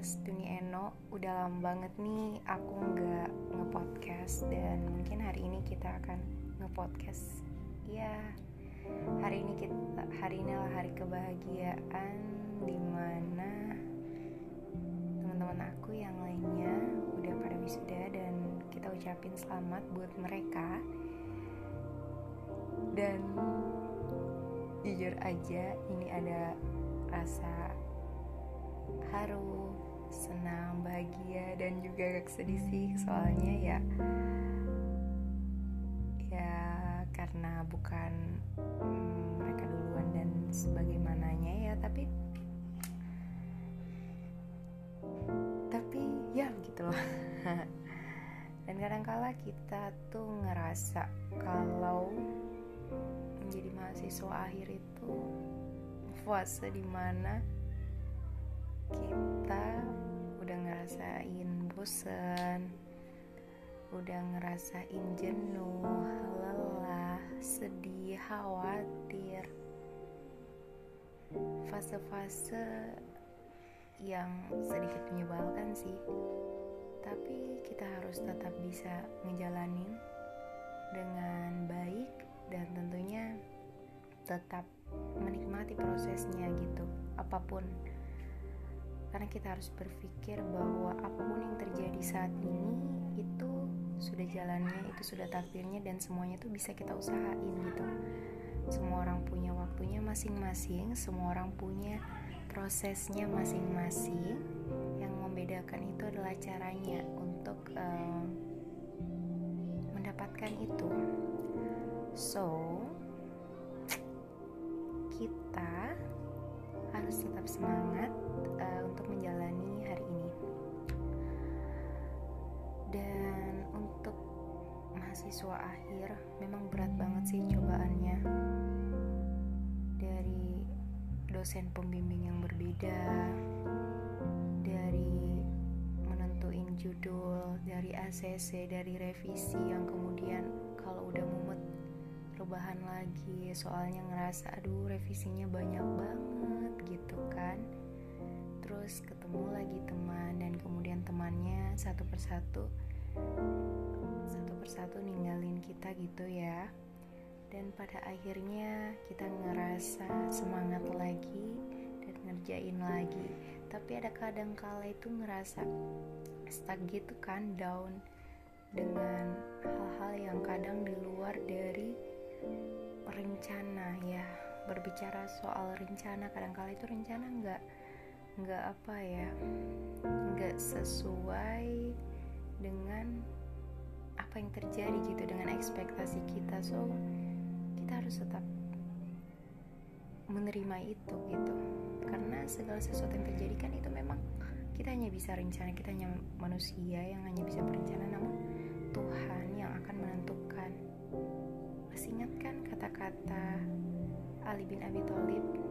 podcast Eno. Udah lama banget nih aku nggak nge-podcast Dan mungkin hari ini kita akan nge-podcast. Ya, hari ini kita hari ini adalah hari kebahagiaan Di mana teman-teman aku yang lainnya udah pada wisuda Dan kita ucapin selamat buat mereka. Dan jujur aja ini ada rasa haru, senang, bahagia dan juga agak sedih sih soalnya ya. Ya karena bukan hmm, mereka duluan dan sebagaimananya ya tapi tapi ya gitu loh. Dan kadangkala kita tuh ngerasa kalau menjadi mahasiswa akhir itu fase di mana kita udah ngerasain bosen udah ngerasain jenuh lelah sedih khawatir. Fase-fase yang sedikit menyebalkan sih tapi kita harus tetap bisa ngejalanin dengan baik dan tentunya tetap menikmati prosesnya gitu apa pun karena kita harus berpikir bahwa apa pun yang terjadi saat ini itu sudah jalannya itu sudah takdirnya dan semuanya itu bisa kita usahain gitu. Semua orang punya waktunya masing-masing semua orang punya prosesnya masing-masing. Yang membedakan itu adalah caranya untuk um, mendapatkan itu. So kita harus tetap semangat Dan untuk mahasiswa akhir memang berat banget sih cobaannya. Dari dosen pembimbing yang berbeda, dari menentuin judul, dari ACC, dari revisi yang kemudian kalau udah mumet rebahan lagi soalnya ngerasa aduh revisinya banyak banget gitu kan terus ketemu lagi teman dan kemudian temannya satu persatu. Satu persatu ninggalin kita gitu ya. Dan pada akhirnya kita ngerasa semangat lagi dan ngerjain lagi. Tapi ada kadang kala itu ngerasa stuck gitu kan down dengan hal-hal yang kadang di luar dari rencana ya. Berbicara soal rencana kadang-kala itu rencana nggak nggak apa ya nggak sesuai dengan apa yang terjadi gitu dengan ekspektasi kita. So kita harus tetap menerima itu gitu. Karena segala sesuatu yang terjadi kan itu memang kita hanya bisa rencana kita hanya manusia yang hanya bisa berencana namun Tuhan yang akan menentukan. Masih ingat kan kata-kata Ali bin Abi Thalib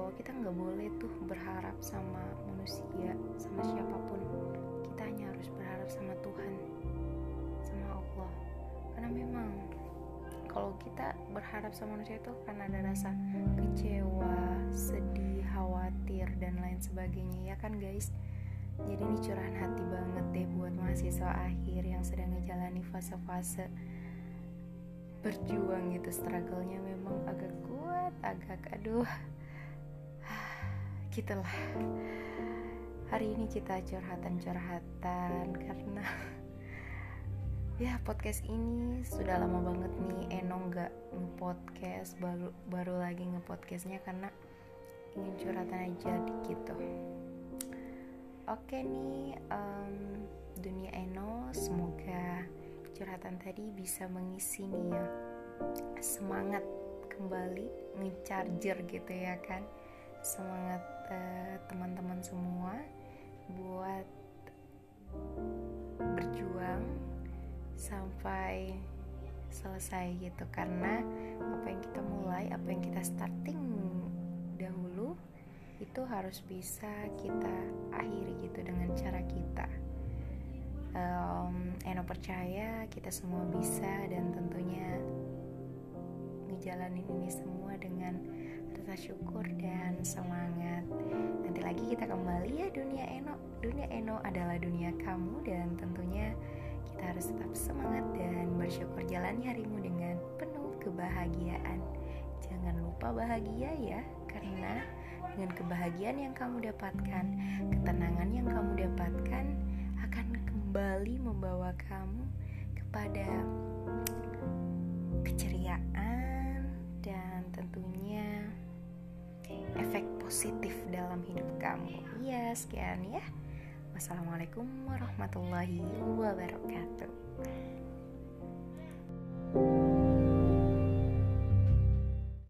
bahwa kita nggak boleh tuh berharap sama manusia sama siapa pun. Kita hanya harus berharap sama Tuhan sama Allah. Karena memang kalau kita berharap sama manusia itu karena ada rasa kecewa, sedih, khawatir dan lain sebagainya. Ya kan guys? Jadi ini curahan hati banget deh buat mahasiswa akhir yang sedang menjalani fase-fase berjuang gitu. Struggle-nya memang agak kuat agak aduh gitulah. Hari ini kita curhatan-curhatan karena ya podcast ini sudah lama banget nih Eno nggak nge-podcast baru baru lagi nge-podcastnya karena ingin curhatan aja tuh. Oke nih um, dunia Eno semoga curhatan tadi bisa mengisi nih ya semangat kembali ngecharger gitu ya kan. Semangat teman-teman semua buat berjuang sampai selesai gitu. Karena apa yang kita mulai apa yang kita starting dahulu itu harus bisa kita akhiri gitu dengan cara kita. Um, Eno percaya kita semua bisa dan tentunya ngejalanin ini semua dengan rasa syukur dan semangat. Nanti lagi kita kembali ya dunia Eno. Dunia Eno adalah dunia kamu dan tentunya kita harus tetap semangat dan bersyukur jalani harimu dengan penuh kebahagiaan. Jangan lupa bahagia ya Karena dengan kebahagiaan yang kamu dapatkan Ketenangan yang kamu dapatkan Akan kembali membawa kamu kepada keceriaan dan tentunya efek positif dalam hidup kamu. Iya, sekian ya. Wassalamualaikum warahmatullahi wabarakatuh. thank you